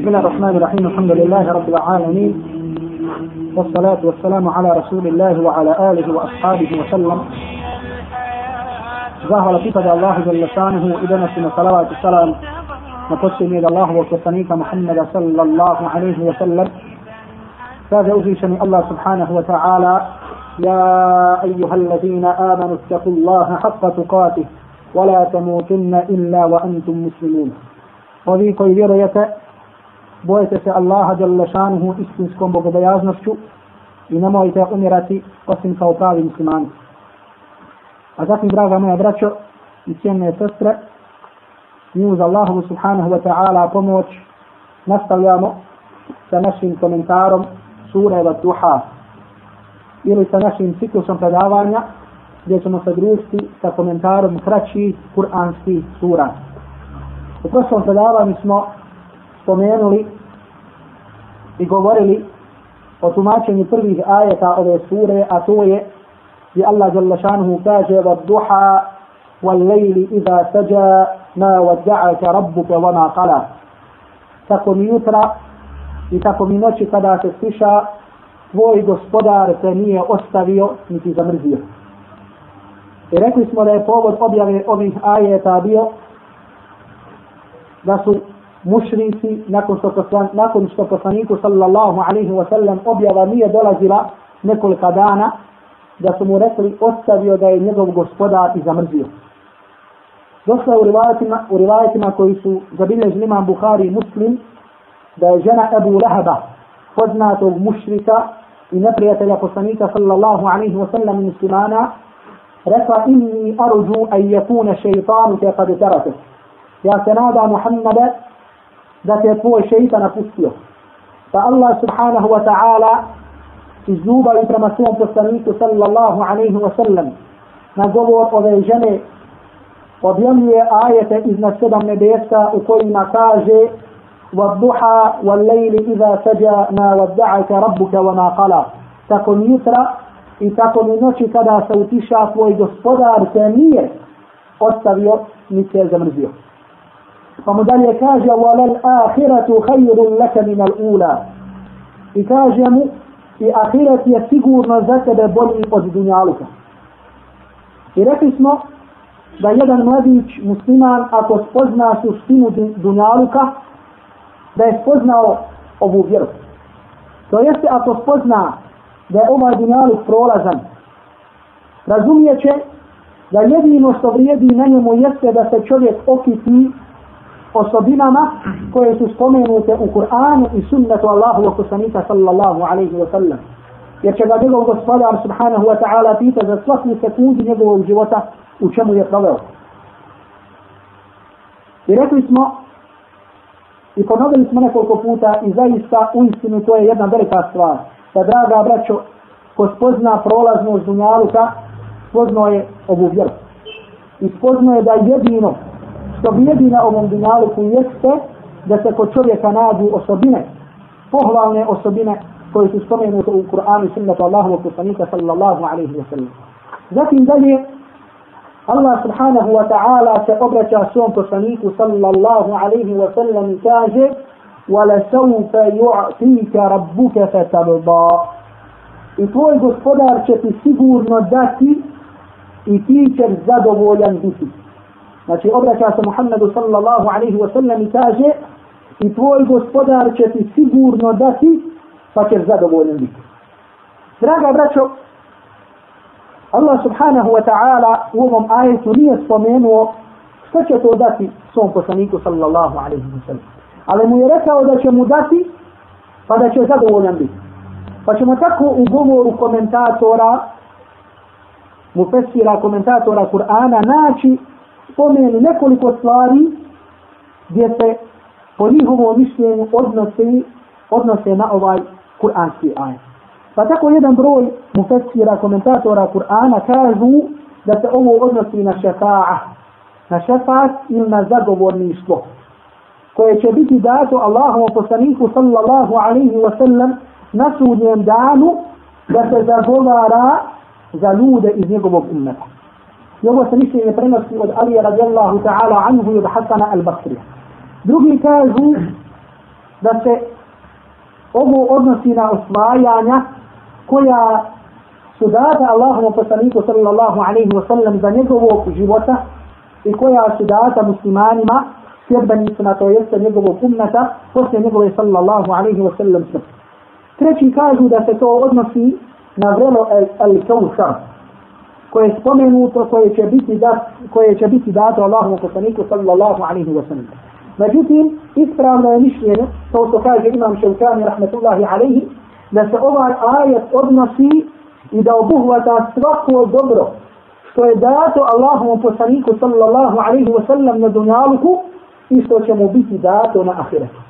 بسم الله الرحمن الرحيم. الحمد لله رب العالمين. والصلاة والسلام على رسول الله وعلى آله وأصحابه وسلم. ظهر في لطيفة الله جل شأنه إذا سنة صلوات السلام. نقسم إلى الله وكفتنيك محمد صلى الله عليه وسلم. هذا أزيشني الله سبحانه وتعالى. يا أيها الذين آمنوا اتقوا الله حق تقاته. ولا تموتن إلا وأنتم مسلمون. وذي قيل bojite se Allaha jalla istinskom bogobojaznošću i nemojte umirati osim kao pravi muslimani. A zatim, draga moja braćo i cijene sestre, mi uz Allahu subhanahu wa ta'ala pomoć nastavljamo sa našim komentarom sura wa duha ili sa našim ciklusom predavanja gdje ćemo se družiti sa komentarom kraćih kuranskih sura. U prošlom predavanju smo spomenuli i govorili o tumačenju prvih ajeta ove sure, a to je gdje Allah jalla šanuhu kaže وَالضُّحَا وَالْلَيْلِ إِذَا سَجَى مَا وَدَّعَكَ رَبُّكَ وَمَا قَلَى Tako mi jutra i tako mi noći kada se stiša, tvoj gospodar te nije ostavio niti zamrzio. I rekli smo da je povod objave ovih ajeta bio da su mušrici nakon što, poslan, nakon što poslaniku sallallahu alaihi wa sallam objava nije dolazila nekolika dana da su mu rekli ostavio da je njegov gospodar i zamrzio. Došla u rivajetima, u rivajetima koji su zabilježili imam Bukhari i Muslim da je žena Ebu Lahaba poznatog mušrika i neprijatelja poslanika sallallahu alaihi wa sallam i muslimana rekla inni arđu an yakuna šeitanu te kad terate. Ja se nadam Muhammede da te tvoj šeitan napustio. Pa Allah subhanahu wa ta'ala iz ljubavi prema svom poslaniku sallallahu alaihi wa sallam na govor ove žene objavljuje ajete iznad sedam nebesa u kojima kaže والضحى والليل إذا سجى ما ودعك ربك وما قلى تكن يترى i tako mi noći kada se utiša tvoj gospodar te nije ostavio ni te zamrzio. Pa mu dalje kaže وَلَلْ آخِرَةُ خَيْرٌ لَكَ مِنَ الْأُولَى I kaže mu i ahiret je sigurno za tebe bolji od dunjaluka. I rekli smo da jedan mladić musliman ako spozna suštinu dunjaluka da je spoznao ovu vjeru. To jeste ako spozna da je ovaj dunjaluk prolazan, razumijeće da jedino što vrijedi na njemu jeste da se čovjek okiti osobinama koje su spomenute u Kur'anu i sunnetu Allahu wa kusanika sallallahu alaihi wa sallam. Jer će ga njegov gospodar subhanahu wa ta'ala pita za svaku sekundi njegovog života u čemu je proveo. I rekli smo i ponovili smo nekoliko puta i zaista u istinu to je jedna velika stvar. Da draga braćo, ko spozna prolaznost dunjaluka, spoznao je ovu vjeru. I spoznao je da jedino što vrijedi na ovom dunjaluku jeste da se kod čovjeka nađu osobine, pohvalne osobine koje su spomenute u Kur'anu i sunnetu Allahu wa kusanika sallallahu alaihi wa sallam. Zatim dalje, Allah subhanahu wa ta'ala se obraća svom poslaniku sallallahu alaihi wa sallam i kaže وَلَسَوْفَ يُعْتِيكَ رَبُّكَ فَتَرْضَى I tvoj gospodar će ti sigurno dati i ti ćeš zadovoljan biti. Znači obraća se Muhammedu sallallahu alaihi wa sallam i kaže i tvoj gospodar će ti sigurno dati pa ćeš zadovoljen biti. Draga braćo, Allah subhanahu wa ta'ala u ovom ajetu nije spomenuo što će to dati svom poslaniku sallallahu alaihi wa sallam. Ali mu je rekao da će mu dati pa da će zadovoljan biti. Pa ćemo tako u govoru komentatora mufessira komentatora Kur'ana naći spomenu nekoliko stvari gdje se po njihovom mišljenju odnose, odnose na ovaj kur'anski ajet. Pa tako jedan broj mufessira, komentatora Kur'ana kažu da se ovo odnosi na šefa'a, na šefa'at ili na zagovorništvo, koje će biti dato Allahu poslaniku sallallahu alaihi wa sallam na sudnjem danu da se zagovara za ljude iz njegovog ummeta. I ovo se mišljenje prenosi od Alija radijallahu ta'ala anhu i od Hasana al-Basri. Drugi kažu da se ovo odnosi na osvajanja koja su data Allahom poslaniku sallallahu alaihi wa sallam za njegovog života i koja su data muslimanima sljedbenicima, to jeste njegovog umnata, poslije njegove sallallahu alaihi wa sallam smrti. Treći kažu da se to odnosi na vrelo al-Kawthar, koje je spomenuto, koje će biti, dat, koje će biti dato Allahom poslaniku sallallahu alaihi wa sallam. Međutim, ispravno je mišljenje, to što kaže imam Ševkani rahmetullahi alaihi, da se ovaj ajet odnosi i da obuhvata svako dobro što je dato Allahom poslaniku sallallahu alaihi wa sallam na dunjaluku i što će mu biti dato na ahiretu.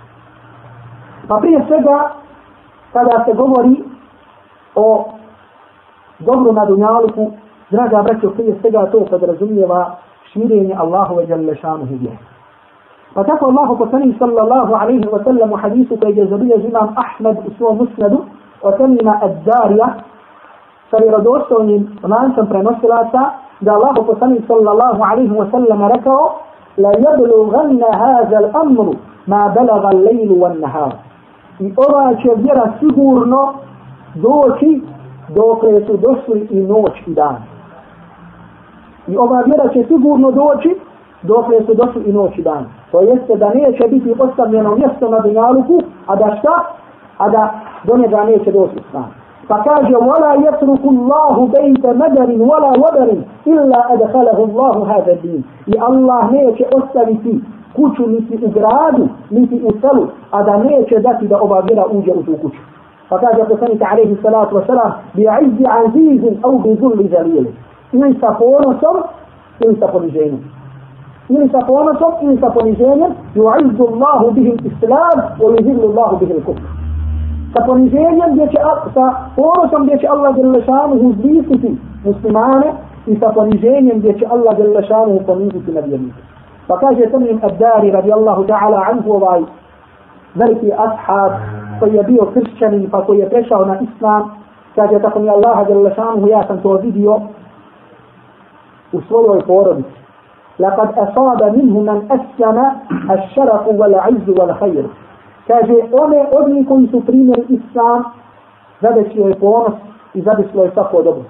Pa prije svega, kada se govori o dobru na dunjaluku, draga braćo, prije svega to podrazumijeva širenje Allahove djelešanuhu vjeru. Pa tako Allahu poslanik sallallahu alaihi wa sallam u hadisu koji je zabilježi imam Ahmed u svom musnadu o temima ad-darija sa vjerodostojnim lancem prenosilaca da Allahu poslanik sallallahu alaihi wa sallam rekao la yablughanna hadha al-amru ma balaga al-layl wan-nahar. I ova će vjera sigurno doći dok su došli i noć i dan. I ova vjera će sigurno doći dok su došli i noć i dan. To jeste da neće biti postavljeno mjesto na dunjaluku, a da šta? A da do njega neće doći stan. Pa kaže, وَلَا يَتْرُكُ اللَّهُ بَيْتَ مَدَرٍ وَلَا وَدَرٍ إِلَّا أَدْخَلَهُ اللَّهُ هَذَا الدِّينِ I Allah neće ostaviti kuću niti u gradu, niti u selu, a da neće dati da ova vjera uđe u tu kuću. Pa kaže poslanik alaihi salatu wa salam, bi izzi azizin au Ili sa ponosom, ili sa poniženjem. Ili sa ponosom, ili sa poniženjem, ju'izzu Allahu bihim islam, wa yuzillu Allahu bihim kufr. Sa poniženjem gdje će, sa ponosom gdje će Allah Đelešanuhu uzvisiti muslimane i sa poniženjem gdje će Allah Đelešanuhu poniziti na vjernike. Pa kaže Tamim Abdari radijallahu ta'ala anhu ovaj veliki ashab koji je bio kršćanin pa koji je prešao na islam kaže tako mi Allah Đelešanuhu ja sam to vidio u svojoj porodici. لقد أصاب منه من أسلم الشرف والعز والخير kaže one od njih koji su primjeri islam zadesio je ponos i zadesio je svako dobro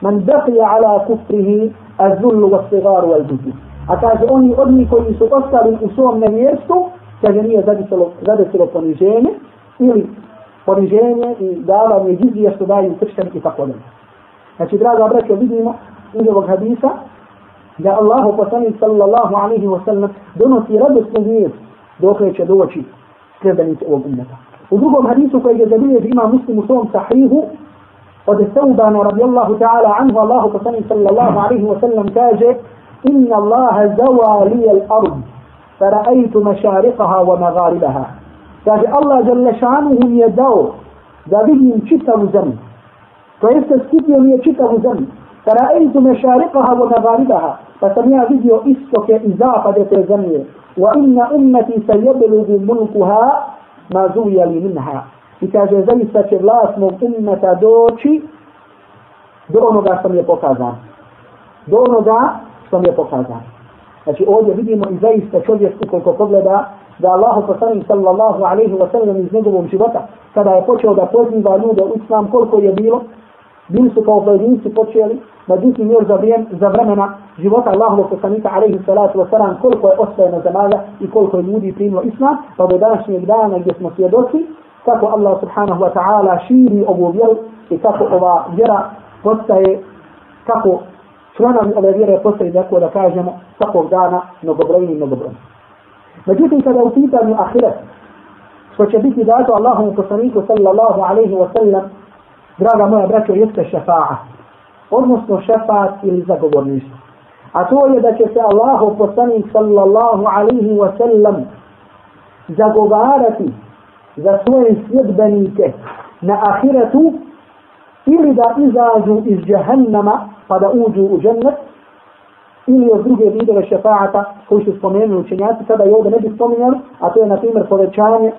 man baqiya ala kufrihi azullu wa sigaru wal budu a kaže oni od njih koji su ostali u svom nevjerstvu kaže nije zadesilo, zadesilo poniženje ili poniženje i davanje jizije što daju kršćani i tako dalje znači draga braćo vidimo iz ovog hadisa da Allahu poslanik sallallahu alaihi wa sallam donosi radosnu vijest dok će doći sljedanice ovog ummeta. U drugom hadisu koji je zabilježi ima muslim u svom sahihu od Saubana radijallahu ta'ala anhu Allahu poslanik sallallahu alaihi wa sallam kaže inna Allaha zawa li al-ard فرأيت مشارقها ومغاربها kaže Allah jalla šanuhu mi je dao da vidim čitavu zemlju To jeste skupio mi je čitavu zemlju. Kada je izu mešarikaha vod nabaridaha, pa sam ja vidio istoke i zapade te zemlje. Wa inna ummeti se jebelu bi ma zujali minha. I kaže, zaista će vlasnog ummeta doći do onoga što mi je pokazan. Do onoga što mi je pokazan. Znači ovdje vidimo i zaista čovjek ukoliko pogleda da Allah poslani sallallahu alaihi wa sallam iz njegovom života, kada je počeo da poziva ljude u islam, koliko je bilo, bili su kao pojedinci počeli, međutim još za, vrijem, za vremena života Allahovog poslanika alaihi salatu wa salam koliko je ostajeno zemalja i koliko je ljudi primilo islam, pa do današnjeg dana gdje smo svjedoci kako Allah subhanahu wa ta'ala širi ovu vjeru i kako ova vjera postaje, kako članovi ove vjere postaje tako da kažemo svakog dana mnogobrojni i mnogobrojni. Međutim, kada u pitanju ahiret, što će biti dato Allahom poslaniku sallallahu alaihi wa sallam draga moja braćo, jeste šefa'a. Odnosno šefaat ili zagovorništvo. A to je da će se Allahu poslanik sallallahu alaihi wa sallam zagovarati za svoje sljedbenike na ahiretu ili da izađu iz džahannama pa da uđu u džennet ili od druge vidove šefa'ata koji su spomenuli učenjaci, sada i ovdje ne bi spominjali, a to je na primjer povećanje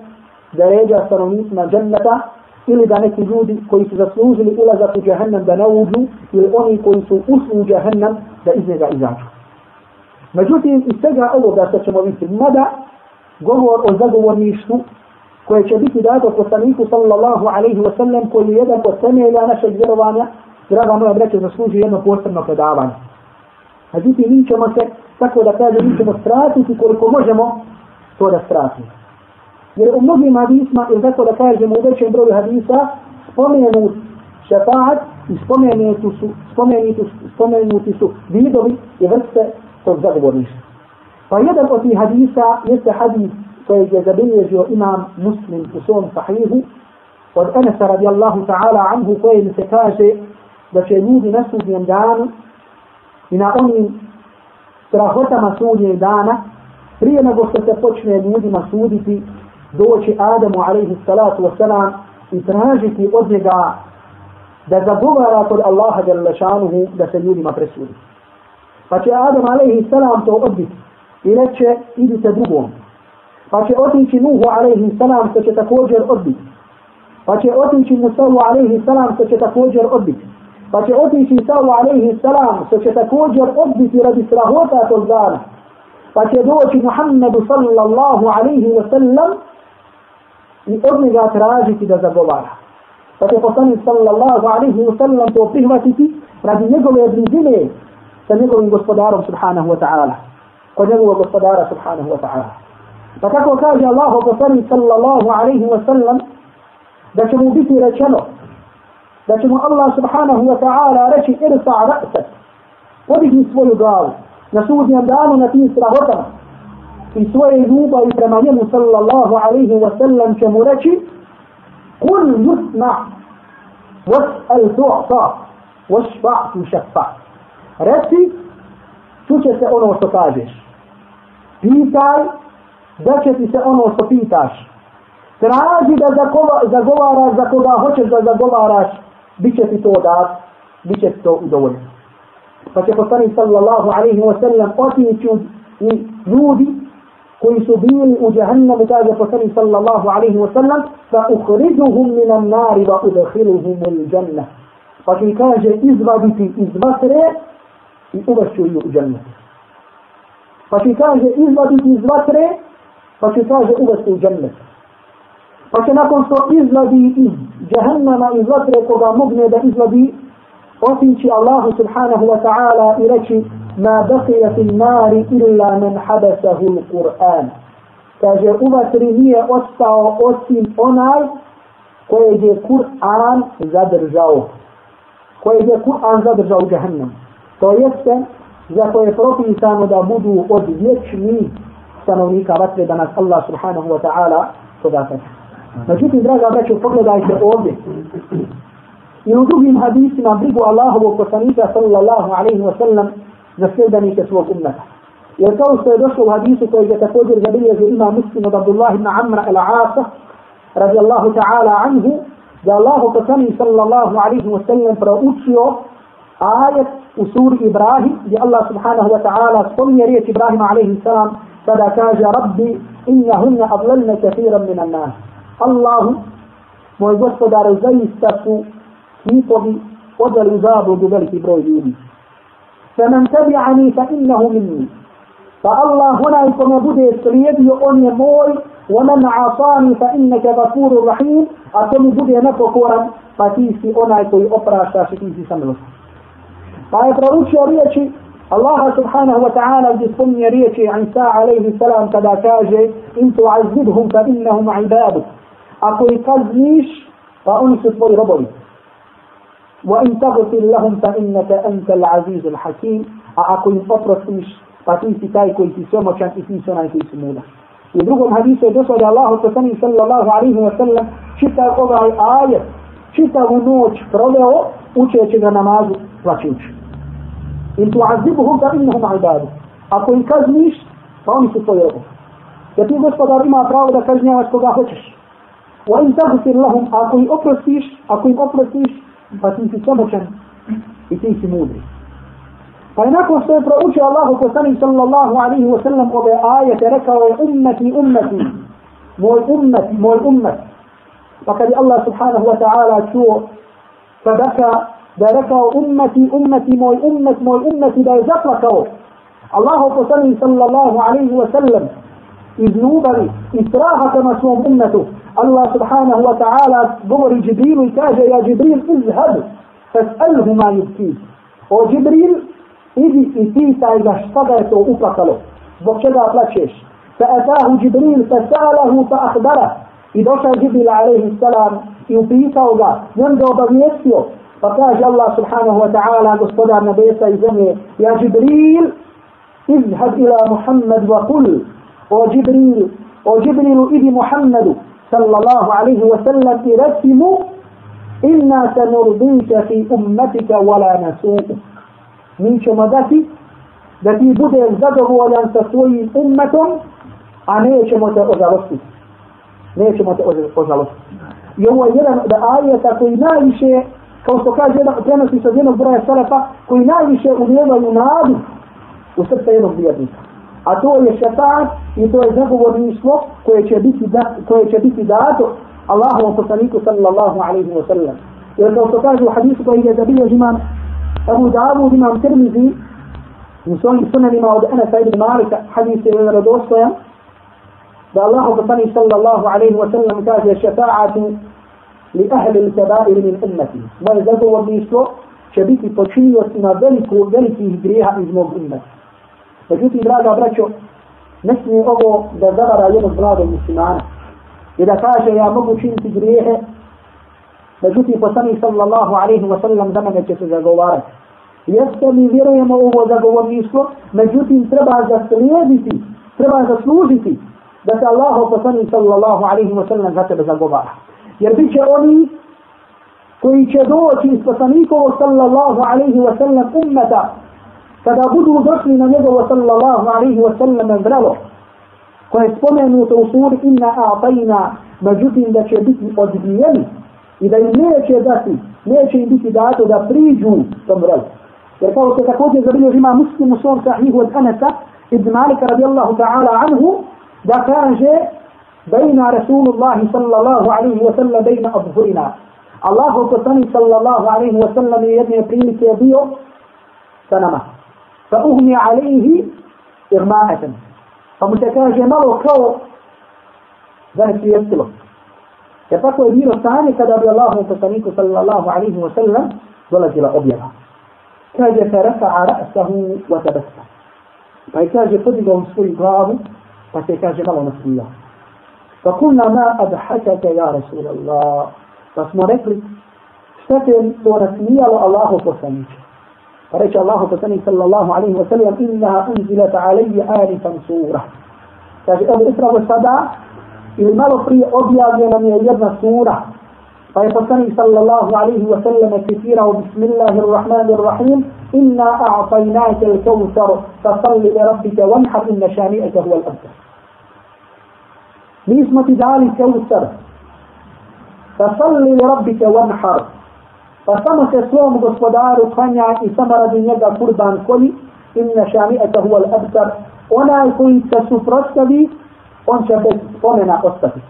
da ređa stanovnicima dženneta ili da neki ljudi koji su zaslužili ulazak u džahannam da ne uđu ili oni koji su ušli u džahannam da iz njega izađu. Međutim, iz svega ovoga što ćemo vidjeti, mada govor o zagovorništvu koje će biti dato poslaniku sallallahu alaihi wa sallam koji je jedan od temelja našeg vjerovanja, draga moja breće, zaslužuje jedno posebno predavanje. Međutim, mi ćemo se, tako da kažem, mi ćemo stratiti koliko možemo to da stratimo. Jer u mnogim hadisma, ili tako da kažemo u većem broju hadisa, spomenut šefaat i spomenuti su, spomenuti, spomenuti su vidovi i vrste tog zagovorništva. Pa jedan od tih hadisa jeste hadis kojeg je zabilježio imam muslim u svom sahihu od Enesa radijallahu ta'ala anhu koje se kaže da će ljudi na sudnjem danu i na onim strahotama sudnjeg dana prije nego što se počne ljudima suditi doći Adamu alaihi salatu wasalam i tražiti od njega da zagovara kod Allaha jalla šanuhu da se ljudima presudi. Pa će Adam alaihi salam to odbiti i reće idite drugom. Pa će otići Nuhu alaihi salam što će također odbiti. Pa će otići Musavu alaihi salam što će također odbiti. Pa će otići Isavu alaihi salam što će također odbiti radi strahota tog dana. Pa će doći Muhammedu sallallahu alaihi wa sallam i od njega tražiti da zagovara. Pa će poslanik sallallahu alaihi wa sallam to prihvatiti radi njegove blizine sa njegovim gospodarom subhanahu wa ta'ala. Kod njegovog gospodara subhanahu wa ta'ala. Pa tako kaže Allah poslanik sallallahu alaihi wa sallam da će mu biti rečeno da će mu Allah subhanahu wa ta'ala reći irsa ra'sak podigni svoju glavu na sudnjem danu na tim strahotama i svoje ljubavi prema njemu sallallahu alaihi wa sallam će mu reći kul yusna was'al tu'ta tu shafa reci čuće se ono što kažeš pitaj da će ti se ono što pitaš traži da zagovaraš za koga hoćeš da zagovaraš bit će ti to dat bit će ti to udovoljeno pa će poslanik sallallahu alaihi wa sallam otići i ljudi كنت كيسبين جهنم تاج فكر صلى الله عليه وسلم فأخرجهم من النار وأدخلهم الجنة. فكي كاج إزبابتي إزبطري يؤبشوا الجنة فكي كاج إزبابتي إزبطري فكي كاج أبشوا الجنة فكي نقول سو إزبابي إز جهنم إزبطري قد مبنى إزبابي وفنشي الله سبحانه وتعالى إلكي ma baqiya fil nari illa man habasahu al-Qur'an. Kaže u vatri nije ostao osim onaj koje je Kur'an zadržao. Koje je Kur'an zadržao u jahannam. To jeste za koje je propisano da budu od vječnih stanovnika vatre da nas Allah subhanahu wa ta'ala toga kaže. Međutim, draga braćo, pogledajte ovdje. I u drugim hadisima brigu Allahovog poslanika sallallahu alaihi wa sallam za sljedenike svog ummeta. Jer kao što je došlo u hadisu koji je također zabilježio ima muslim od Abdullah ibn Amra al-Asa radijallahu ta'ala anhu da Allahu poslanik sallallahu alaihi wa sallam proučio ajet u suri Ibrahim gdje Allah subhanahu wa ta'ala spominje riječ Ibrahima alaihi salam kada kaže Rabbi innahunna adlalna kathiran minan nas. Allahu moj gospodar zaista su njihovi odali u zabludu veliki broj ljudi. فمن تبعني فإنه مني فالله هنا يكون بده سليدي أني موي ومن عصاني فإنك غفور رحيم أتوني بده نفكورا فتيسي أنا يكون أبراشا شتيسي سملوس فأي پروشي ريچي الله سبحانه وتعالى بسمي ريچي عيسى عليه السلام كذا كاجي إن تعذبهم فإنهم عبادك أقول قزنيش فأنسط بي ربوي وإن تغفر لهم فإنك أنت العزيز الحكيم أطرسيش فتيسي تاي كوي في سوما كان إسي سونا في سمونا I u drugom hadisu je došlo da Allah poslanik sallallahu alaihi wa sallam čitav ovaj ajet, čitavu noć proveo učeći na namazu plaćući. In tu azibuhum da innahum ibadu. Ako im kazniš, pa oni su tvoji robovi. Jer ti gospodar ima pravo da kažnjavaš koga hoćeš. Wa in tagfir lahum, ako im oprostiš, ako im oprostiš, pa ti si samoćan i ti si mudri. Pa je nakon što je proučio Allahu poslanik sallallahu alaihi wa sallam ove ajete, rekao je ummeti, ummeti, moj ummet, moj ummet. Pa kad je Allah subhanahu wa ta'ala čuo sadaka, da je rekao ummeti, ummeti, moj ummet, moj ummeti, da je zaplakao. Allahu poslanik sallallahu alaihi wa sallam iz ljubavi i straha prema svom ummetu. الله سبحانه وتعالى ضمر جبريل وكاجة يا جبريل اذهب فاسأله ما يبكيك. أو جبريل ايدي ايتي تايزا شتغيت أو اوبكالو بوكيدا بلاتشيش فأتاه جبريل فسأله فأخبره. إذا جبريل عليه السلام يبيته وغا يندو بغيسيو فقال الله سبحانه وتعالى قصدا نبيسا يزمي يا جبريل اذهب إلى محمد وقل. وجبريل وجبريل إذي محمد. Sallam, i reci mu, inna sanurdika fi ummatika wala nasu'u. Mi ćemo dati da ti bude zadovoljan sa svojim ummetom, a nećemo te ožalostiti nećemo te ožalostiti. I ovo je jedan od ajeta koji najviše, kao što kaže jedan, prenosi se od jednog broja salafa, koji najviše ulijevaju nadu u srce jednog vjernika. A to je šetan i to je zagovorništvo koje će biti, da, koje će biti dato Allahovom poslaniku sallallahu alaihi wa sallam. Jer kao što kaže u hadisu koji je zabio imam Abu Dawud, imam Tirmizi, u svojim sunanima od Anasa ibn Malika, hadis je vjerodostojan, da Allah poslanik sallallahu alaihi wa sallam kaže šefa'atu li ahli l-kabair min ummati. Moje zagovorništvo će biti počinjocima veliku, velikih grijeha iz mog ummeta. Međutim, draga braćo, ne smije ovo da zavara jednog mladog muslimana i da kaže ja mogu činiti grijehe, međutim, poslanik sallallahu alaihi wa sallam za mene će se zagovarati. Jeste mi vjerujemo ovo zagovorništvo, međutim, treba zaslijediti, treba zaslužiti da se Allah poslanik sallallahu alaihi wa sallam za tebe zagovara. Jer bit će oni koji će doći iz poslanikovo sallallahu alaihi wa sallam ummeta kada budu došli na njegovo sallallahu alaihi wa sallam zdravo, koje je spomenuto u suri inna a'tajna međutim da će biti odbijeni i da im neće dati neće im biti dato da priđu tom vrelu. Jer kao se također zabilježi ima muslim u svom sahihu od Anasa ibn Malika radijallahu ta'ala anhu da kaže bejna Rasulullah sallallahu alaihi wa sallam bejna adhurina. Allahu poslani sallallahu alaihi wa sallam je jedne prilike bio sa nama. فأغني عليه إغماءة. فمتكاجي مالو كو. ذهب يبتلو يتقوى بيرو ثاني كدا بي الله تسانيك صلى الله عليه وسلم ولا جلا أبيضا كاجي فرفع رأسه وتبسم. فأي كاجي قدق ومسكري قرابه فأي كاجي مالو نسلية فقلنا ما أضحكك يا رسول الله؟ فاسمو ركلي. ستن ورسمية الله تسانيك Reče Allahu poslanič sallallahu alaihi wa sallam, innaha unzilata alaihi alifan sura. Kaže, evo upravo sada, ili malo prije objavljena mi je jedna sura, Pa je poslanik sallallahu alaihi wa sallam citirao bismillahirrahmanirrahim inna a'tajnaka al-kawthar fasalli li rabbika wanhar inna shani'aka huwa al-abtar. Mi smo ti dali kawthar fasalli li rabbika wanhar pa samo se svom gospodaru klanja i samo radi njega kurban koli, in ne šami al abtar, onaj koji se suprostavi, on će bez spomena ostati.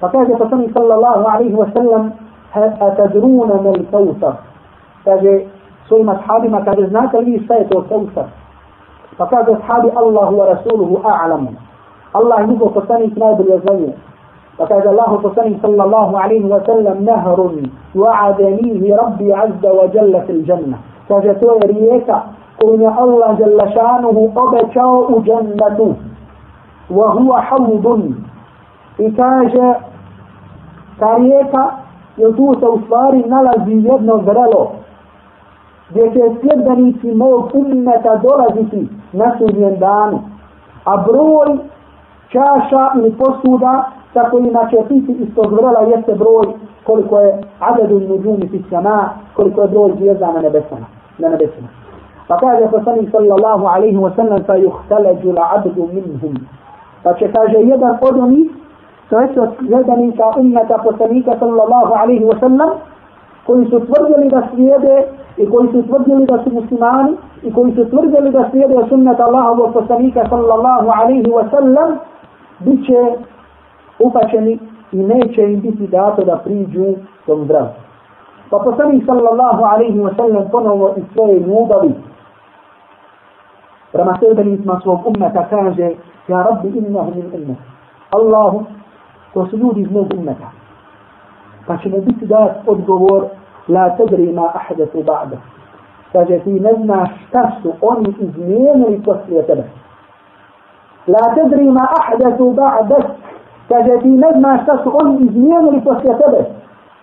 Pa kaže poslani sallallahu alaihi wa sallam, a tadruna mel kautar, kaže svojim ashabima, kaže znate li šta je to kautar? Pa kaže ashabi Allahu wa rasuluhu a'lamu. Allah je njegov poslanik najbolje zanje. وكاد الله تصني صلى الله عليه وسلم نهر وعدنيه ربي عز وجل في الجنة. فجتو رييكا قلنا الله جل شانه أبتاء جنة وهو حوض. إكاجة تاريكا يتو سوصاري نلزي يدن الزرلو gdje će sljedbenici mog umeta dolaziti na sudnjem danu, a broj čaša sa kojima će piti iz tog vrela jeste broj koliko je adedu nuđumi fi sama, koliko je broj zvijezda na nebesama. Na nebesama. Pa kaže poslanik sallallahu alaihi wa sallam fa yuhtaleđu la abdu minhum. Pa će kaže jedan od onih to je od gledanika ummeta poslanika sallallahu alaihi wa sallam koji su tvrdili da slijede i koji su tvrdili da su muslimani i koji su tvrdili da slijede sunnet Allahovog poslanika sallallahu alaihi wa sallam bit će upačeni i neće im biti dato da priđu tom zdravstvu. Pa poslanik sallallahu alaihi wa sallam ponovo iz svoje ljubavi prema sebenicima svog ummeta kaže Ja rabbi innahu min ummet. Allahu, to su ljudi iz mog ummeta. Pa će mi biti dat odgovor, la tadri ma ahdathu ba'da. Kaže, ti ne znaš šta su oni izmijenili poslije tebe. La tadri ma ahdathu ba'da. Kaže, ti ne znaš šta su oni izmijenili poslije tebe.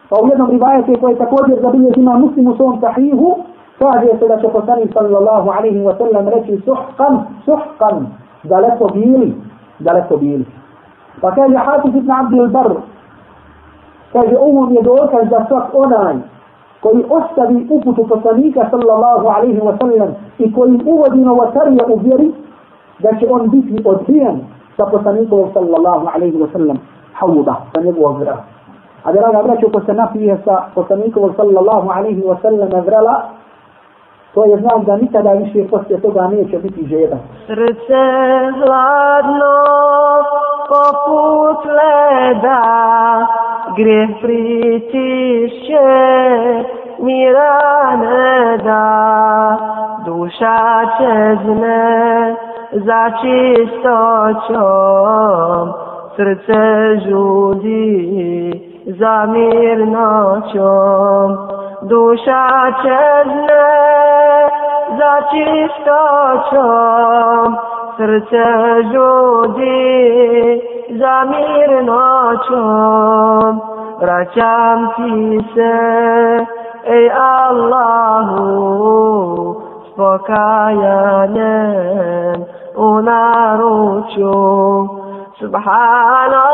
Pa u jednom rivajetu koji također zabilje ima muslim u svom sahihu, kaže se da će poslani sallallahu alaihi wa sallam reći suhkan, suhkan, daleko bili, daleko bili. Pa kaže Hafiz ibn Abdul Bar, kaže ovo mi je dokaz da svak onaj koji ostavi uputu poslanika sallallahu alaihi wa sallam i koji uvodi novotarija u vjeri, da će on biti odbijen sa poslanikom sallallahu alaihi wa sallam hauda, sa njegovog vrata. A draga braćo, ko se napije sa poslanikom sallallahu alaihi wa sallam vrela, to je znak da nikada više poslije toga neće biti žedan. Srce hladno poput leda, grijeh pritišće, mira ne da, duša čezne za čistoćom, srce žudi za mirnoćom, duša čezne za čistoćom, srce žudi za mirnoćom, vraćam ti se, ej Allahu, s pokajanjem u naručju. Subhanallah,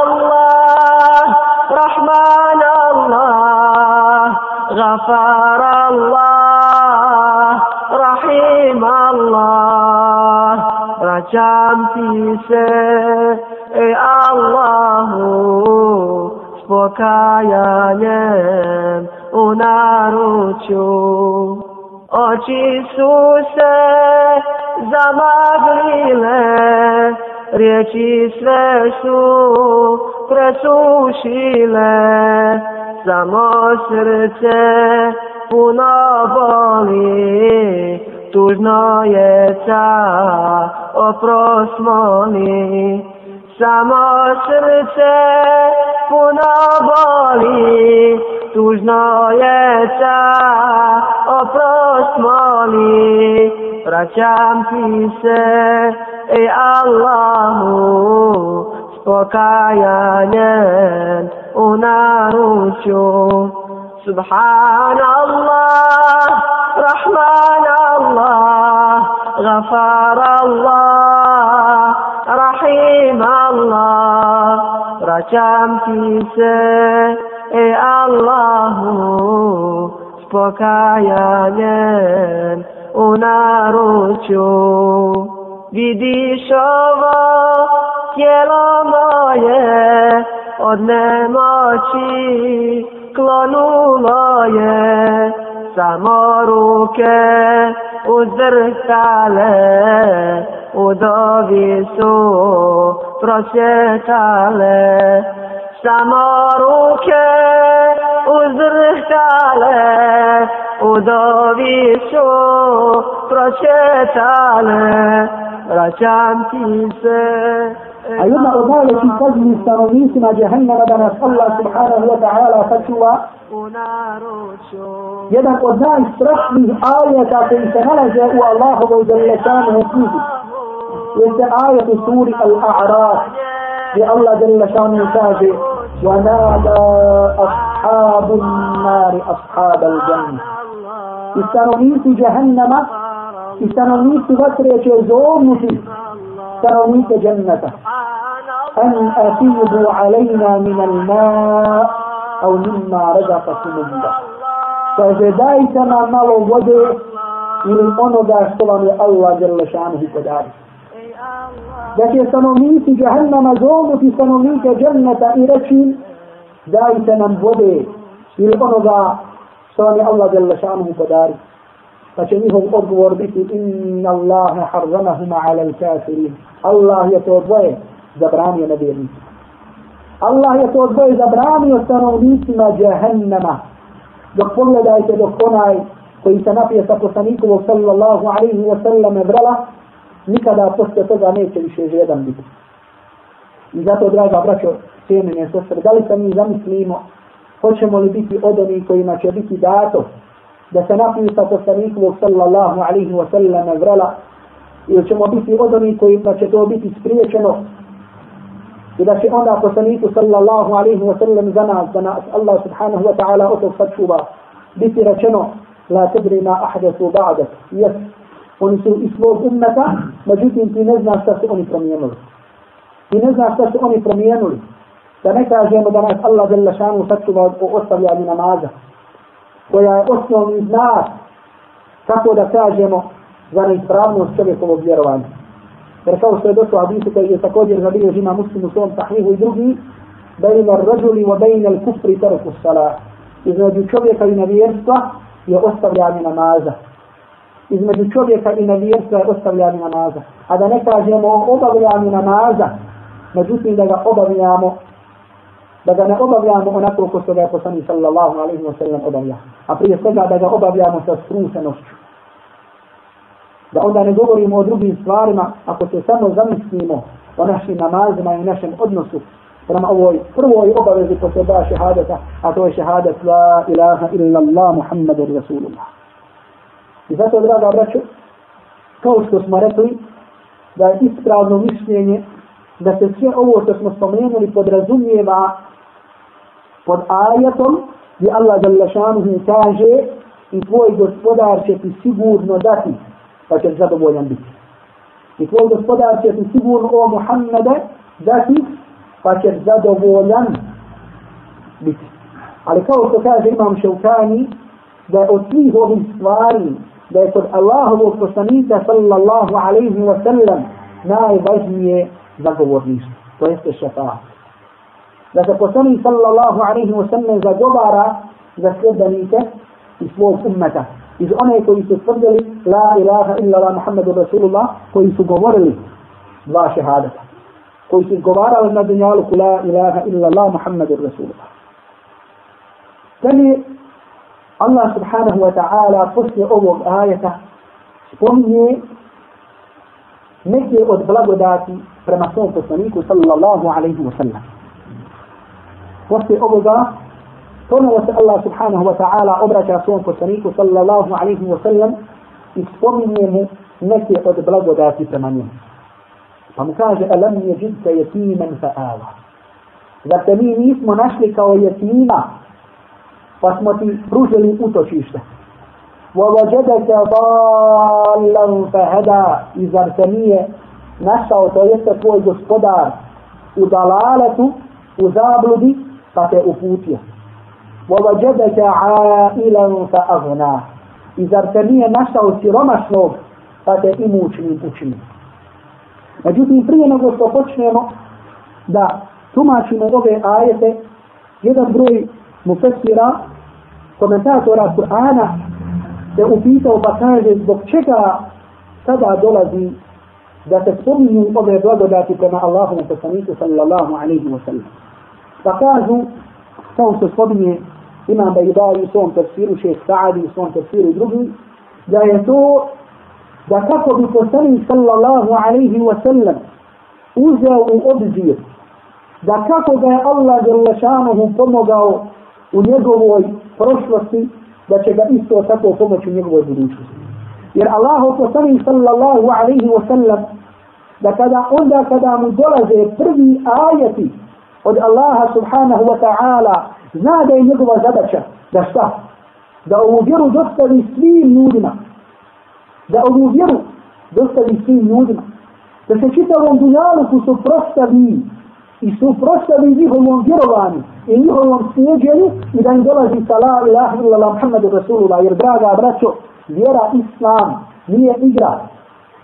Rahman Allah, Ghafar Allah, Rahim Allah, vraćam ti se, ej Allahu, s pokajanjem u naručju. Oči su se zamaglile, riječi sve su presušile, samo srce puno boli, tužno je ta oprost moli. Samo srce puno boli, tužno je ta oprost moli. Vraćam ti se, ej Allahu, s pokajanjem u naručju. Subhanallah, Rahmanallah, غفار الله Allah, الله Allah, vraćam ti se, ej Allahu, s u naručju. Vidiš ovo tijelo moje, od nemoći klonulo je, samo ruke uzdrhtale, u dovi su prosjetale, samo ruke uzdrhtale, u dovi su prosjetale, vraćam ti se. A jedna od najvećih kazni stanovnicima džehennama da nas Allah subhanahu wa ta'ala sačuva, jedan od najstrašnijih ajeta koji se nalaze u Allahovoj zalešanoj knjizi, jeste ajet u suri Al-A'raf, gdje Allah zalešanoj kaže وَنَادَى أَصْحَابُ النَّارِ أَصْحَابَ الْجَنَّةِ I stanovnici džehennama i stanovnici vatre će zovnuti تعطونك جنته. أن أفيضوا علينا من الماء أو مما رزقكم الله. فزدايتنا مال وجه إلى أنوغا سلام الله جل شأنه كداري لكن سنوميك جهنم زوم في سنوميك جنة إرشي. دايتنا بوده إلى أنوغا سلام الله جل شأنه Pa će njihov odgovor biti inna Allahe harzamahuma ala l-kafirin. Allah je to dvoje zabranio nevjernicima. Allah je to dvoje zabranio stanovnicima džahennama. Dok pogledajte dok onaj koji se napije sa poslanikovog sallallahu alaihi wa sallam vrala, nikada poslije toga neće više žedan biti. I zato, draga braćo, cijenine sestre, da li se mi zamislimo, hoćemo li biti od onih kojima će biti dato, da se napiju sa poslanikovog sallallahu alaihi wa sallam vrela, ili ćemo biti od onih kojima će to biti spriječeno, i da će onda poslaniku sallallahu alaihi wa sallam za nas, da nas Allah subhanahu wa ta'ala o to sačuva, biti rečeno, la tedri ma ahdathu ba'dak, jes, oni su iz svog ummeta, međutim ti ne znaš šta su oni promijenili. Ti ne znaš šta su oni promijenili. Da ne kažemo da nas Allah zelo šanu sačuva o ostavljanju namaza, koja je osnovni znak, kako da kažemo, za neispravnost čovjekovog vjerovanja. Jer kao što je došlo hadisu koji je također zabilježi ima muslim u svom tahrihu i drugi, bejna rajuli wa bejna al kufri tarku salah. Između čovjeka i nevjerstva je ostavljanje namaza. Između čovjeka i nevjerstva je ostavljanje namaza. A da ne kažemo obavljanje namaza, međutim da ga obavljamo da ga ne obavljamo onako ko ga je poslani sallallahu alaihi wa sallam obavlja. A prije svega da ga obavljamo sa strusenošću da onda ne govorimo o drugim stvarima, ako se samo zamislimo o našim namazima i našem odnosu prema ovoj prvoj obavezi ko se da šehadeta, a to je šehadet la ilaha illa Allah Muhammadur Rasulullah. I zato, draga braću, kao što smo rekli, da je ispravno mišljenje da se sve ovo što smo spomenuli podrazumijeva pod ajatom gdje Allah Đalešanuhu kaže i tvoj gospodar će ti sigurno dati pa ćeš zadovoljan biti. I tvoj gospodar će ti sigurno o Muhammede dati, pa ćeš zadovoljan biti. Ali kao što kaže Imam Šaukani, da je od svih ovih stvari, da je kod Allahovog poslanika sallallahu alaihi wa sallam najvažnije zagovorništvo. To jeste šafat. Da se poslanik sallallahu alaihi wa sallam zagovara za sljedenike i svog ummeta iz one koji su tvrdili la ilaha illa la Muhammedu Rasulullah koji su govorili dva šehadata koji su izgovarali na dunjalu la ilaha illa la Muhammedu Rasulullah Dalje Allah subhanahu wa ta'ala poslije ovog ajeta spominje neke od blagodati prema svom poslaniku sallallahu alaihi wa sallam. Poslije ovoga ponovo se Allah subhanahu wa ta'ala obraća svom poslaniku sallallahu alaihi wa sallam i spominje mu neke od blagodati prema njemu. Pa mu kaže, alam je židka jetimen fa ala. Zar te mi nismo našli kao jetima, pa smo ti pružili utočište. وَوَجَدَكَ ضَالًا فَهَدَا I zar te nije našao, to jeste tvoj gospodar, u dalaletu, u zabludi, pa te uputio. ووجدك عائلا فأغنى إذا ارتنية نشأ siromašnog pa te imućnim učini. Međutim, prije nego što počnemo da tumačimo ove ajete, jedan broj mufesira, komentatora Kur'ana, se upitao pa kaže zbog čega sada dolazi da se spominju ove blagodati prema Allahu i poslaniku sallallahu alaihi wa sallam. Pa kažu, kao što spominje imam Ibai u svom tefsiru, šest Sa'adi u svom tefsiru i drugi, da je to da kako bi poslanik sallallahu alaihi wa sallam uzeo u obzir da kako ga je Allah Đerlešanuhu pomogao u njegovoj prošlosti, da će ga isto tako pomoći u njegovoj budućnosti. Jer Allah poslanik sallallahu alaihi wa sallam da kada onda kada mu dolaze prvi ajati od Allaha subhanahu wa ta'ala zna da je njegova zadaća da šta? Da ovu vjeru dostavi svim ljudima. Da ovu vjeru dostavi svim ljudima. Da se čitavom dunjaluku suprostavi i suprostavi njihovom vjerovanju i njihovom sjeđenju i da im dolazi sa la ilaha illallah Muhammadu Rasulullah jer draga braćo vjera islam nije igra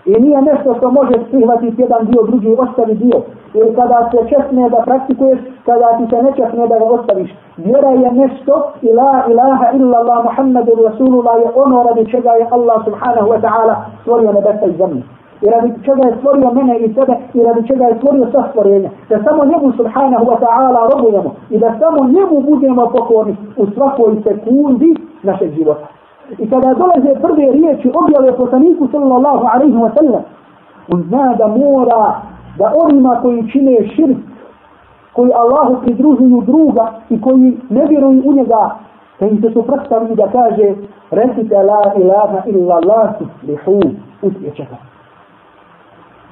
I nije nešto što može prihvatiti jedan dio, drugi ostavi dio. Jer kada se česne da praktikuješ, kada ti se ne česne da ga ostaviš. Vjera je nešto, ila ilaha illa Allah Muhammedu Rasulullah je ono radi čega je Allah subhanahu wa ta'ala stvorio nebesa i zemlje. I radi čega je stvorio mene i sebe i radi čega je stvorio sva stvorenja. Da samo njemu subhanahu wa ta'ala robujemo i da samo njemu budemo pokorni u svakoj sekundi našeg života. I kada dolaze prve riječi objave poslaniku sallallahu alaihi wa sallam, On zna da mora da onima koji čine širk, koji Allahu pridružuju druga i koji ne vjeruju u njega, da im se suprotstavljaju da kaže recite la ilaha illa Allah tuslihu, uspjećete.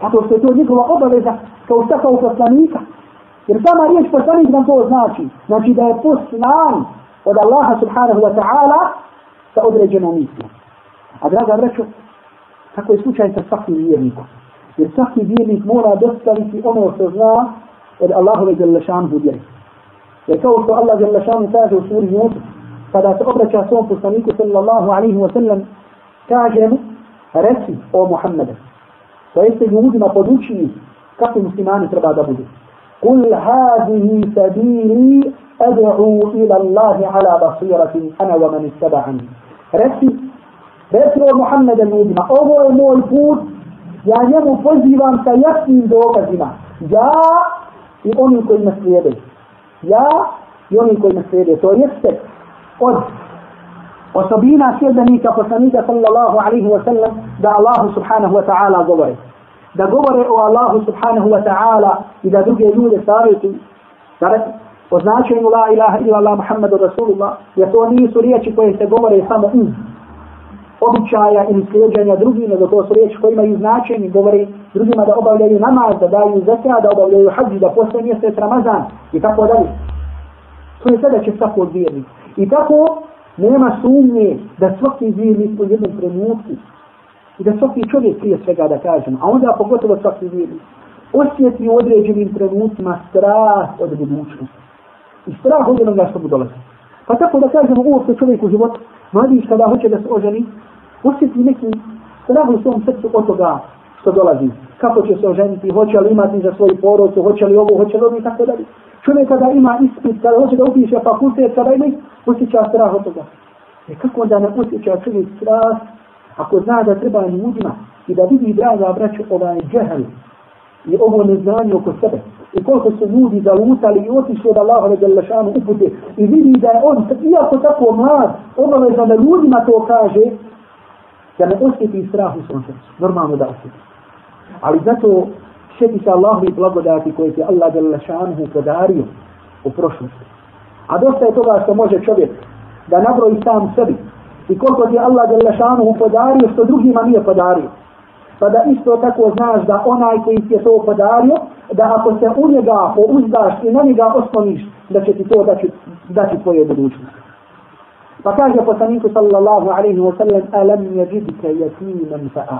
Zato što je to njegova obaveza kao šta kao poslanika. Jer sama riječ poslanik nam to znači. Znači da je poslan od Allaha subhanahu wa ta'ala sa određenom mislom. A draga braćo, tako je slučaj sa svakim vjernikom. Jer svaki vjernik mora dostaviti ono što zna od Allahove Đelešanu vjeri. Jer kao što Allah Đelešanu kaže u suri Yusuf, kada se obraća svom poslaniku sallallahu alaihi wa sallam, kaže mu, reci o Muhammede. To jeste ljudima podučili kako muslimani treba da budu. قل هذه سبيلي أدعو إلى الله على بصيرة أنا ومن اتبعني. رسي رسي محمد المدينة أبو أمو الفوت يعني أبو فجيبا سيكفي ذوق الزمان يا يوم يكون مسيبه يا يوم يكون مسيبه تو يكتب قد. وصبينا سيدنا نيكا صلى الله عليه وسلم. دع الله سبحانه وتعالى ظهره da govore o Allahu subhanahu wa ta'ala i da druge ljude savjetuju da o značenju la ilaha ila Allah Muhammadu Rasulullah jer to nisu riječi koje se govore samo iz običaja ili sljeđanja drugih, nego to su riječi koje imaju značenje, govori drugima da obavljaju namaz, da daju zakja, da obavljaju hađi, da postoje mjesec Ramazan i tako dalje. To je sada će svako vjernik. I tako nema sumnje da svaki vjernik u jednom trenutku i da svaki čovjek prije svega da kažem, a onda pogotovo svaki vjernik, osjeti u određenim trenutima strah od budućnosti. I strah od onoga što mu dolazi. Pa tako da kažemo uopšte čovjek u životu, mladić kada hoće da se oženi, osjeti neki strah u svom srcu od toga što dolazi. Kako će se oženiti, hoće li imati za svoju porodcu, hoće li ovo, hoće li ovo i tako dalje. Čovjek kada ima ispit, kada hoće da upiše fakultet, kada ima, osjeća strah od toga. E kako onda ne osjeća čovjek strah ako zna da treba ljudima i da vidi draga braću ovaj džehel i ovo neznanje oko sebe i koliko su ljudi zalutali i otišli od Allaha da Đalešanu upute i vidi da je on, iako tako mlad, obavezan da ljudima to kaže, da ne osjeti strah u svom srcu. Normalno da osjeti. Ali zato sjeti se Allahovi blagodati koje ti Allah Đelešanu podario u prošlosti. A dosta je toga što može čovjek da nabroji sam sebi i koliko ti Allah Đalešanu podario što drugima nije podario pa da isto tako znaš da onaj koji ti je to podario, da ako se u njega pouzdaš i na njega osloniš, da će ti to daći, daći tvoje budućnosti. Pa kaže poslaniku sallallahu alaihi wa sallam, alam jeđidike jetimen fa'a.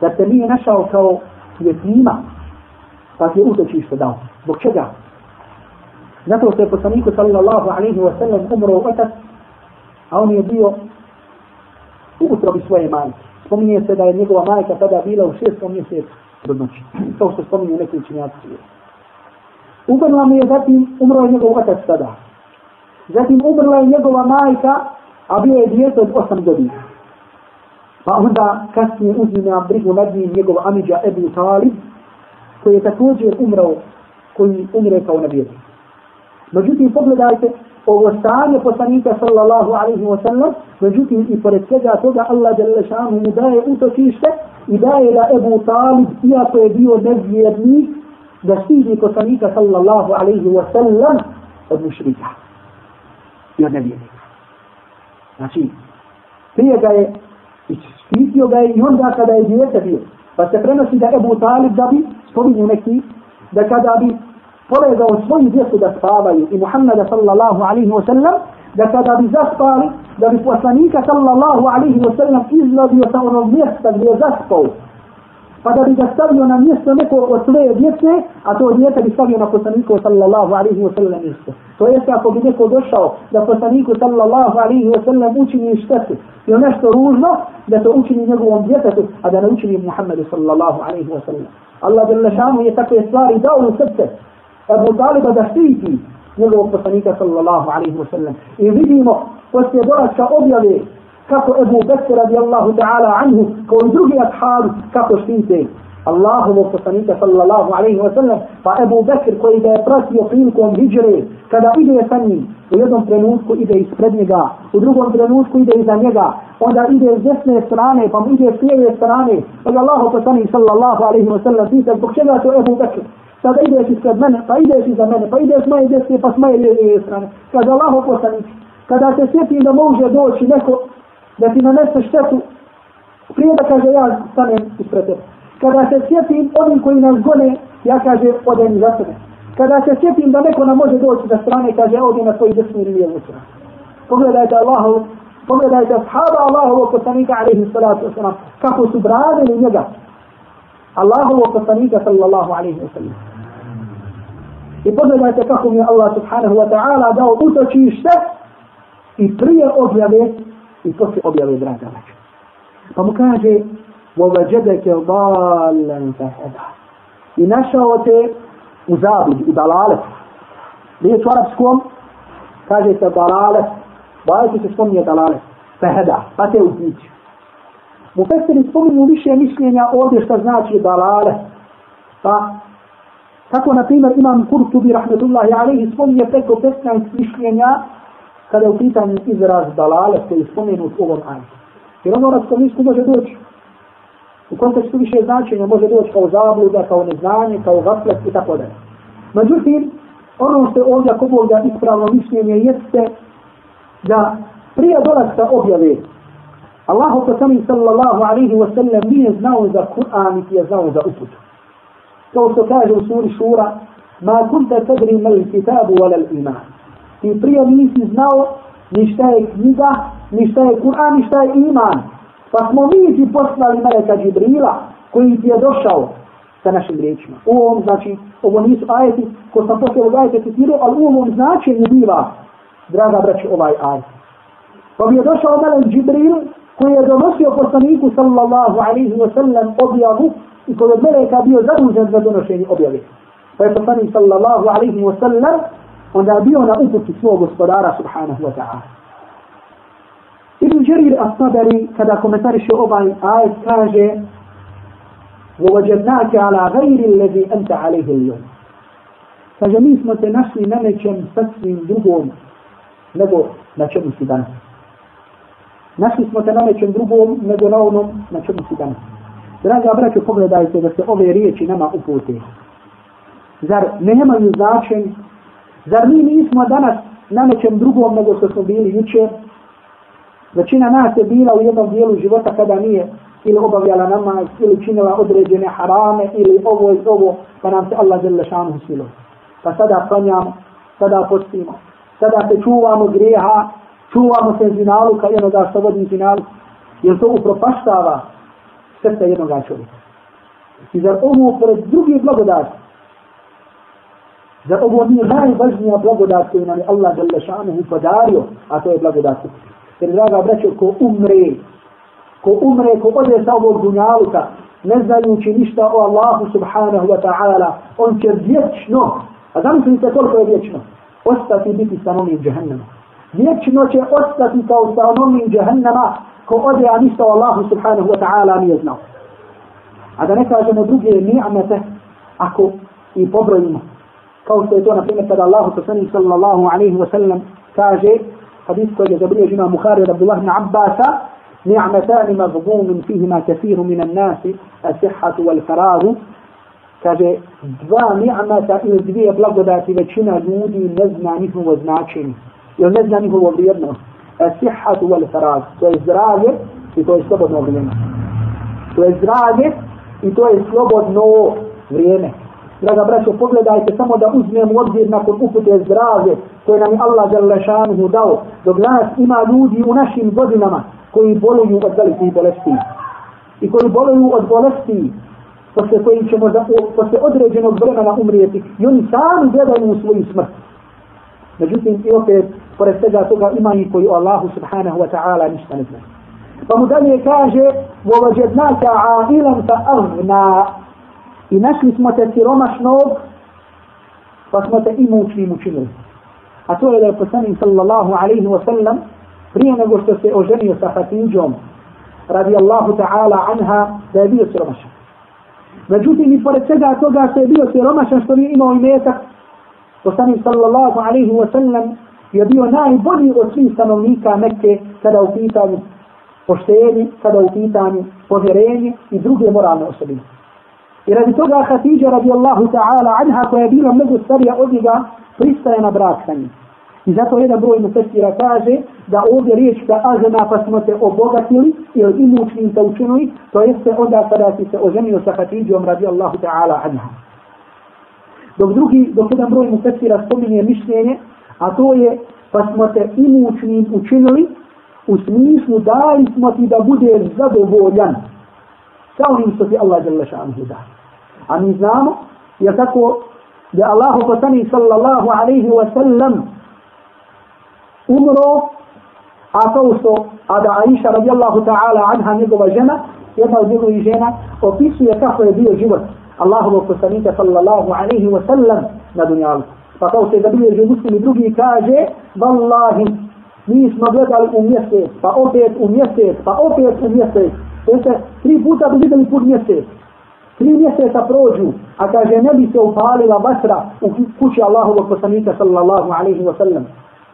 Da te nije našao kao jetima, pa ti je utočište dao. Zbog čega? Zato što je poslaniku sallallahu alaihi wa sallam umro otac, a on je bio u utrobi svoje majke spominje se da je njegova majka tada bila u šestom mjesecu trudnoći. To što spominje neki učinjaci. Umrla mu je zatim, umro je njegov otac tada. Zatim umrla je njegova majka, a bio je djete od osam godina. Pa onda kasnije uzme na brigu nad njim njegov Amidža Ebu Talib, koji je također umrao, koji umre kao na vjeru. Međutim, pogledajte, ovo stanje poslanika sallallahu alaihi wa sallam, međutim i pored svega toga Allah jalla šanu mu daje utočište i daje da Ebu Talib, iako je bio nevjernik, da stiži poslanika sallallahu alaihi wa sallam od mušrika i od nevjernika. Znači, prije ga je i štitio ga je i onda kada je djete bio. Pa se prenosi da Ebu Talib da bi, spominju neki, da kada bi polegao svoju djecu da spavaju i Muhammeda sallallahu alaihi wa sallam, da kada bi zaspali, da bi poslanika sallallahu alaihi wa sallam izladio sa onog mjesta gdje je zaspao, pa da bi ga stavio na mjesto neko od svoje djece, a to djete bi stavio na poslaniku sallallahu alaihi wa sallam mjesto. To je ako bi neko došao da poslaniku sallallahu alaihi wa sallam učini štetu ili nešto ružno, da to učini njegovom djetetu, a da ne učini Muhammedu sallallahu alaihi wa sallam. Allah je takve stvari dao u srce, Abu Taliba da štiti njegovog poslanika sallallahu alaihi wa sallam. I vidimo poslije dolaska objave kako Ebu Bekir radijallahu ta'ala anhu kao i drugi ashabi kako štite Allahovog poslanika sallallahu alaihi wa sallam pa Ebu Bekir koji ga je pratio prilikom hijre kada ide sa njim u jednom trenutku ide ispred njega u drugom trenutku ide iza njega onda ide s desne strane, pa mu ide s lijeve strane, pa ga Allah poslani sallallahu alaihi wa sallam pita, zbog čega to Ebu Bekr? Sada ideš ispred mene, pa ideš iza mene, pa ideš moje desne, pa s moje lijeve strane. Kada Allah poslanik, kada se sjetim da može doći neko da ti nanese štetu, prije da kaže ja stanem ispred tebe. Kada se sjetim onim koji nas gone, ja kaže odem za sebe. Kada se sjetim da neko nam može doći sa strane, kaže ja odem na svoj desnu ili lijevu stranu. Pogledajte Allahu, pogledajte ashaba Allahovog poslanika alaihi salatu wasalam, kako su bradili njega. Allahovog poslanika sallallahu alaihi wasallam. I pogledajte kako mi je Allah subhanahu wa ta'ala dao utočište i prije objave i poslije objave draga vaća. Pa mu kaže وَوَجَدَكَ ضَالًا فَهَدَا I našao te u zabudi, u dalalet. Riječ u arapskom kaže se dalalet. Bajati se spominje dalalet. Feheda, pa te upući. Mu festeri spominju više mišljenja ovdje što znači dalale. Pa, tako na primjer imam Kurtubi rahmetullahi alaihi spominje preko 15 mišljenja kada je u pitanju izraz dalale koji je spomenut u ovom ajdu. Jer ono arapskom misku može doći u kontekstu više značenja može doći kao zabluda, kao neznanje, kao gaflet i tako dalje. Međutim, ono što je ovdje kod Boga ispravno mišljenje jeste da prije dolazka objave Allahu poslani sallallahu alaihi wa sallam nije znao za Kur'an i je znao za uput. Kao što kaže u suri Šura, ma kunta tadri mal kitabu wala iman. Ti prije nisi znao ni šta je knjiga, ni šta je Kur'an, ni šta je iman. Pa smo mi ti poslali Meleka Džibrila koji ti je došao sa našim riječima. U ovom znači, ovo nisu ajeti ko sam poslije ovog ajeta citirao, ali u ovom značenju biva, draga braći, ovaj ajet. Pa bi je došao Melek Džibril koji je donosio poslaniku sallallahu alaihi wa sallam objavu i koji od Meleka bio zadužen za donošenje objave. Pa je poslanik sallallahu alaihi wa sallam onda bio na uputi svog gospodara subhanahu wa ta'ala. Ibn Jarir As-Sadari kada komentariše ovaj ajet kaže وَوَجَدْنَاكَ عَلَى غَيْرِ الَّذِي أَنْتَ عَلَيْهِ الْيَوْمِ Kaže, mi smo te našli na nečem sasvim drugom nego na čemu si danas. Našli smo te na nečem drugom nego na onom na čemu si danas. Draga braćo, pogledajte da se ove riječi nama upute. Zar nemaju značenje? Zar mi nismo danas na nečem drugom nego što smo bili jučer? Većina nas je bila u jednom dijelu života kada nije ili obavljala namaz, ili činila određene harame, ili ovo i ovo, pa nam se Allah žele šanu silo. Pa sada klanjamo, sada postimo, sada se čuvamo grijeha, čuvamo se zinaluka i onoga što vodi zinalu, jer to upropaštava srce jednoga čovjeka. I zar ovo pored drugih blagodati, zar ovo nije najvažnija blagodat koju nam je Allah žele šanu podario, a to je blagodat. Jer draga braćo, ko umre, ko umre, ko ode sa ovog dunjaluka, ne znajući ništa o Allahu subhanahu wa ta'ala, on će vječno, a zamislite koliko je vječno, ostati biti stanovnik džahannama. Vječno će ostati kao stanovnim džahennama, ko ode, a ništa o Allahu subhanahu wa ta'ala nije znao. A da ne kažemo druge ni'mete, ako i pobrojimo, kao što je to, na primjer, kada Allahu sallallahu alaihi wa sallam kaže, حديث كوجه جبريل جنا مخارج عبد الله بن عباس نعمتان مغبون فيهما كثير من الناس الصحة والفراغ kaže dva ni'mata ili dvije blagodati većina ljudi ne zna njihovo značenje jer ne zna njihovo vrijednost e, sihatu wal faraz, to je zdravlje i to je slobodno vrijeme to je zdravlje i to je slobodno vrijeme Draga braćo, pogledajte samo da uzmemo obzir nakon upute zdravlje koje nam je Allah Đalešanuhu dao. Dok nas ima ljudi u našim godinama koji boluju od velikih bolesti. I koji boluju od bolesti posle koji ćemo za, posle određenog vremena umrijeti. I oni sami gledaju u svoju smrt. Međutim, i opet, pored svega toga ima i koji o Allahu subhanahu wa ta'ala ništa ne znaju. Pa mu dalje kaže, وَوَجَدْنَاكَ عَائِلًا فَأَغْنَا I našli smo te siromašnog, pa smo te imućnim učinili. A to je da je poslanik sallallahu alaihi wa sallam, prije nego što se oženio sa Hatidžom, radi Allahu ta'ala anha, da je bio siromašan. Međutim, i pored svega toga što je bio siromašan, što nije imao imetak, poslanik sallallahu alaihi wa sallam je bio najbolji od svih stanovnika Mekke kada u pitanju poštenje, kada u pitanju povjerenje i druge moralne osobine. I radi toga Hatidja radijallahu ta'ala anha koja je bila mnogo starija od njega pristaje na brak sa njim. I zato jedan broj mufestira kaže da ovdje riječ da azena pa smo te obogatili ili imućnim te učinili, to jeste onda kada si se oženio sa Hatidjom radijallahu ta'ala anha. Dok drugi, dok jedan broj mufestira spominje mišljenje, a to je pa smo te imućnim učinili u smislu dali smo ti da budeš zadovoljan sa onim što ti Allah žele šanhu da. A mi znamo, je tako da Allahu poslani sallallahu alaihi wa sallam umro, a to što, a da Aisha radijallahu ta'ala anha njegova žena, jedna od njegovih žena, opisuje kako je bio život Allahovog poslanika sallallahu alaihi wa sallam na dunjalu. Pa kao se da bilježi muslim i drugi kaže, Wallahi, mi smo gledali u mjesec, pa opet u mjesec, pa opet u mjesec. To je tri puta bi vidjeli put mjesec. Tri mjeseca prođu, a kaže ne bi se upalila vatra u kući Allahovog poslanika sallallahu alaihi wa sallam.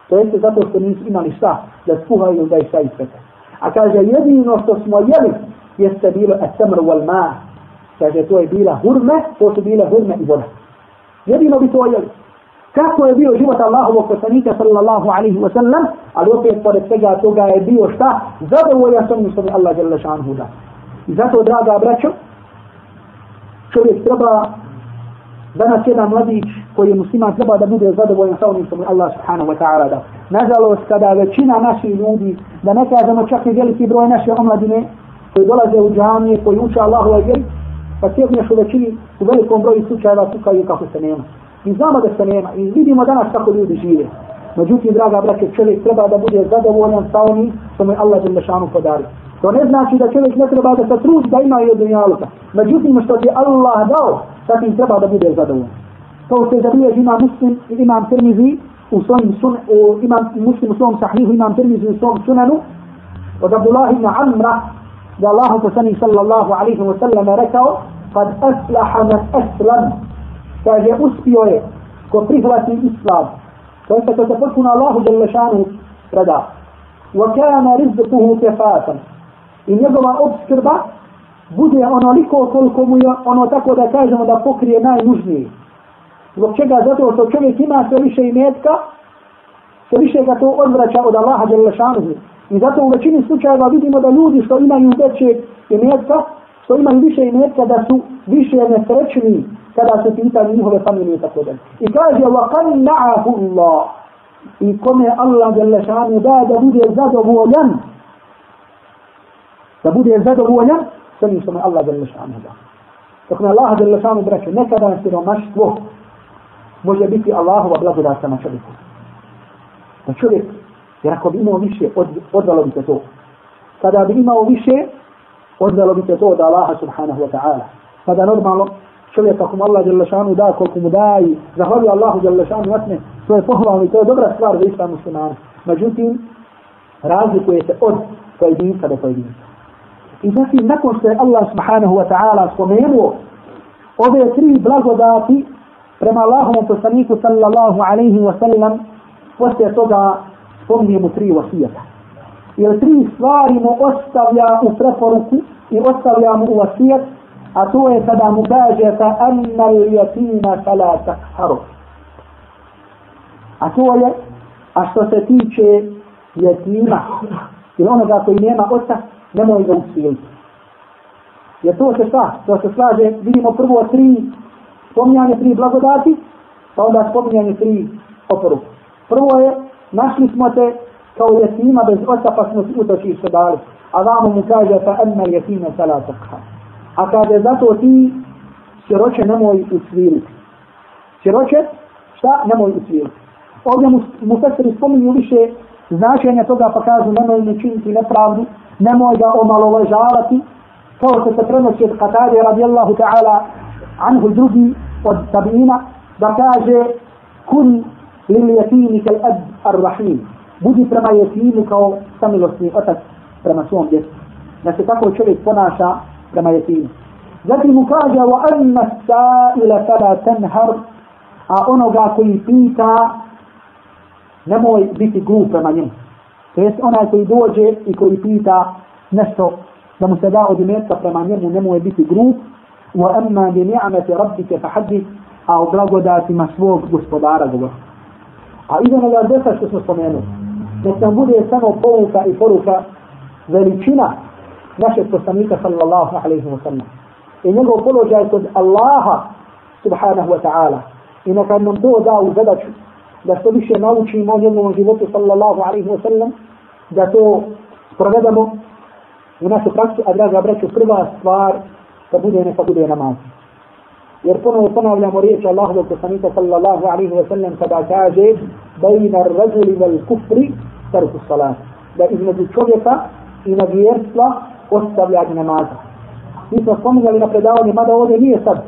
To jeste zato što nisu imali šta da skuhaju da je šta ispeka. A kaže jedino što smo jeli jeste bilo esamr wal ma. Kaže to je bila hurme, to su bile hurme i voda. Jedino bi to jeli kako je bio život Allahovog poslanika sallallahu alaihi wa sallam, ali opet pored svega toga je bio šta? Zadovoljan sam što mi Allah jalla šanhu da. I zato, draga braćo, čovjek treba danas jedan mladić koji je musliman treba da bude zadovoljan sa onim što mu Allah subhanahu wa ta'ala da. Nažalost, kada većina naših ljudi, da ne kažemo čak i veliki broj naše omladine, koji dolaze u džamije, koji uče Allahu wa vjeri, pa sjedneš u većini, u velikom broju slučajeva tukaju kako se nema. I znamo da se nema. I vidimo danas kako ljudi žive. Međutim, draga braće, čovjek treba da bude zadovoljan sa onim što mu je Allah za lešanu podari. To ne znači da čovjek ne treba da se trudi da ima i od dunjaluka. Međutim, što ti Allah dao, sa im treba da bude zadovoljan. To se zabilježi ima muslim, imam termizi u svojim sun, u, imam muslim u svom sahihu, imam termizi u svom sunanu, od Abdullah ibn Amra, da Allah poslani sallallahu alaihi wa sallam rekao, kad aslaha man aslam, kaže uspio je ko prihvati islam. To je ko se potpuno Allahu Đelešanu preda. وَكَانَ kana كَفَاتًا i njegova obskrba bude onoliko koliko mu je ono tako da kažemo da pokrije najnužniji zbog čega? Zato što čovjek ima sve više imetka sve više ga to odvraća od Allaha Đelešanu i zato u većini slučajeva vidimo da ljudi što imaju veće imetka što imaju više imetka da su više nesrećni. Kada se pitaju njihove familije i tako dalje. I kaže, وَقَنَّعَهُ اللَّهُ I kome Allah jale šanu da da bude zadovoljan, da bude zadovoljan, sa njim što me Allah jale šanu da. Dok me Allah jale šanu braće, nekada na siromaštvo može biti Allahova blagodata na čovjeku. Da čovjek, jer ako bi imao više, od, odvalo bi to. Kada bi imao više, odvalo bi to od Allaha subhanahu wa ta'ala. Kada normalno, čovjek ako mu Allah dželle šanu da koliko mu da i zahvali Allahu dželle šanu natne to je pohvalno i to je dobra stvar za islam muslimana međutim razlikuje se od pojedinca do pojedinca i znači nakon što je Allah subhanahu wa ta'ala spomenuo ove tri blagodati prema Allahom poslaniku sallallahu alaihi wa sallam poslije toga spominje mu tri vasijeta. jer tri stvari mu ostavlja u preporuku i ostavlja mu u vasijet a to je kada mu kaže fa anna al-yatima fala taqharu a to je a što se tiče jetima ili onoga koji nema oca nemoj ga usiliti. Jer to se šta to se slaže vidimo prvo tri spominjanje tri blagodati pa onda spominjanje tri oporu prvo je našli smo te kao jetima bez oca pa smo utoči se dali. A vamo mu kaže fa anna al-yatima fala taqharu a kaže zato ti siroće nemoj usviriti. Siroće, šta? Nemoj usviriti. Ovdje mu, mu sestri spominju više značenja toga pa kažu nemoj ne činiti nepravdu, nemoj ga omalovažavati, kao što se prenosi od Katade radijallahu ta'ala anhu drugi od tabina, da kaže kun lil jetini kel ad ar rahim. Budi prema jetini kao samilosni otac prema svom djecu. Da se tako čovjek ponaša كما يتيم ذاتي مكاجة وأما السائل فلا تنهر. أعونو قاكي بيتا. نمو بيتي قوفة ما يم فيس أنا كي دوجي إكوي بيتا. نسو لمستداء دميت فرمان يم نمو بيتي قوف وأما بنعمة ربك فحدث. أو قلقو داتي مسوق بسبدارة قوف أيضاً إذا دفت اسم الصميانو نتنبودي سنو فوقا إفوقا ذلك شنا. Našeg poslanika sallallahu alaihi wa sallam. I njegov položaj kod Allaha subhanahu wa ta'ala. I neka nam to da u zadaću da što više naučimo o njegovom životu sallallahu alaihi wa sallam, da to provedemo u našu praksu, a draga braću, prva stvar da bude neka bude namaz. Jer ponovo ponavljamo riječ Allahovog poslanika sallallahu alaihi wa sallam kada kaže bejna razuli vel kufri tarku salat. Da između čovjeka i nevjerstva ostavljanje namaza. Mi smo spominjali na predavanje, mada ovdje nije sad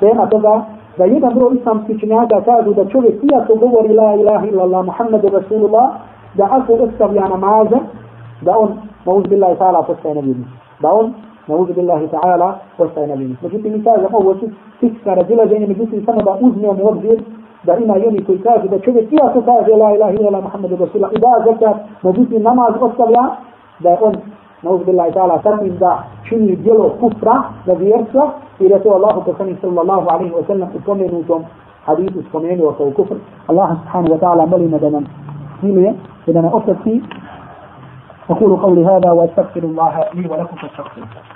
tema toga da jedan broj islamskih činjaka kažu da čovjek iako govori la ilaha illallah Muhammedu Rasulullah da ako ostavlja namaza, da on na billahi ta'ala postaje nevjernik. Da on na billahi ta'ala postaje nevjernik. Međutim, mi kažemo ovo su fiksna razilaženja, međutim, samo da uzmemo u obzir da ima i oni koji kažu da čovjek iako kaže la ilaha illallah Muhammedu Rasulullah i da zekat, međutim, namaz ostavlja da je on nauzubillahi ta'ala takvim da čini djelo kufra da vjerstva i da to Allahu poslanik sallallahu alaihi wa sallam u pomenutom hadisu spomenuo kao kufr. Allah subhanahu wa ta'ala molimo da nam smiluje i da nam oprosti. أقول قولي هذا وأستغفر الله لي ولكم فاستغفروه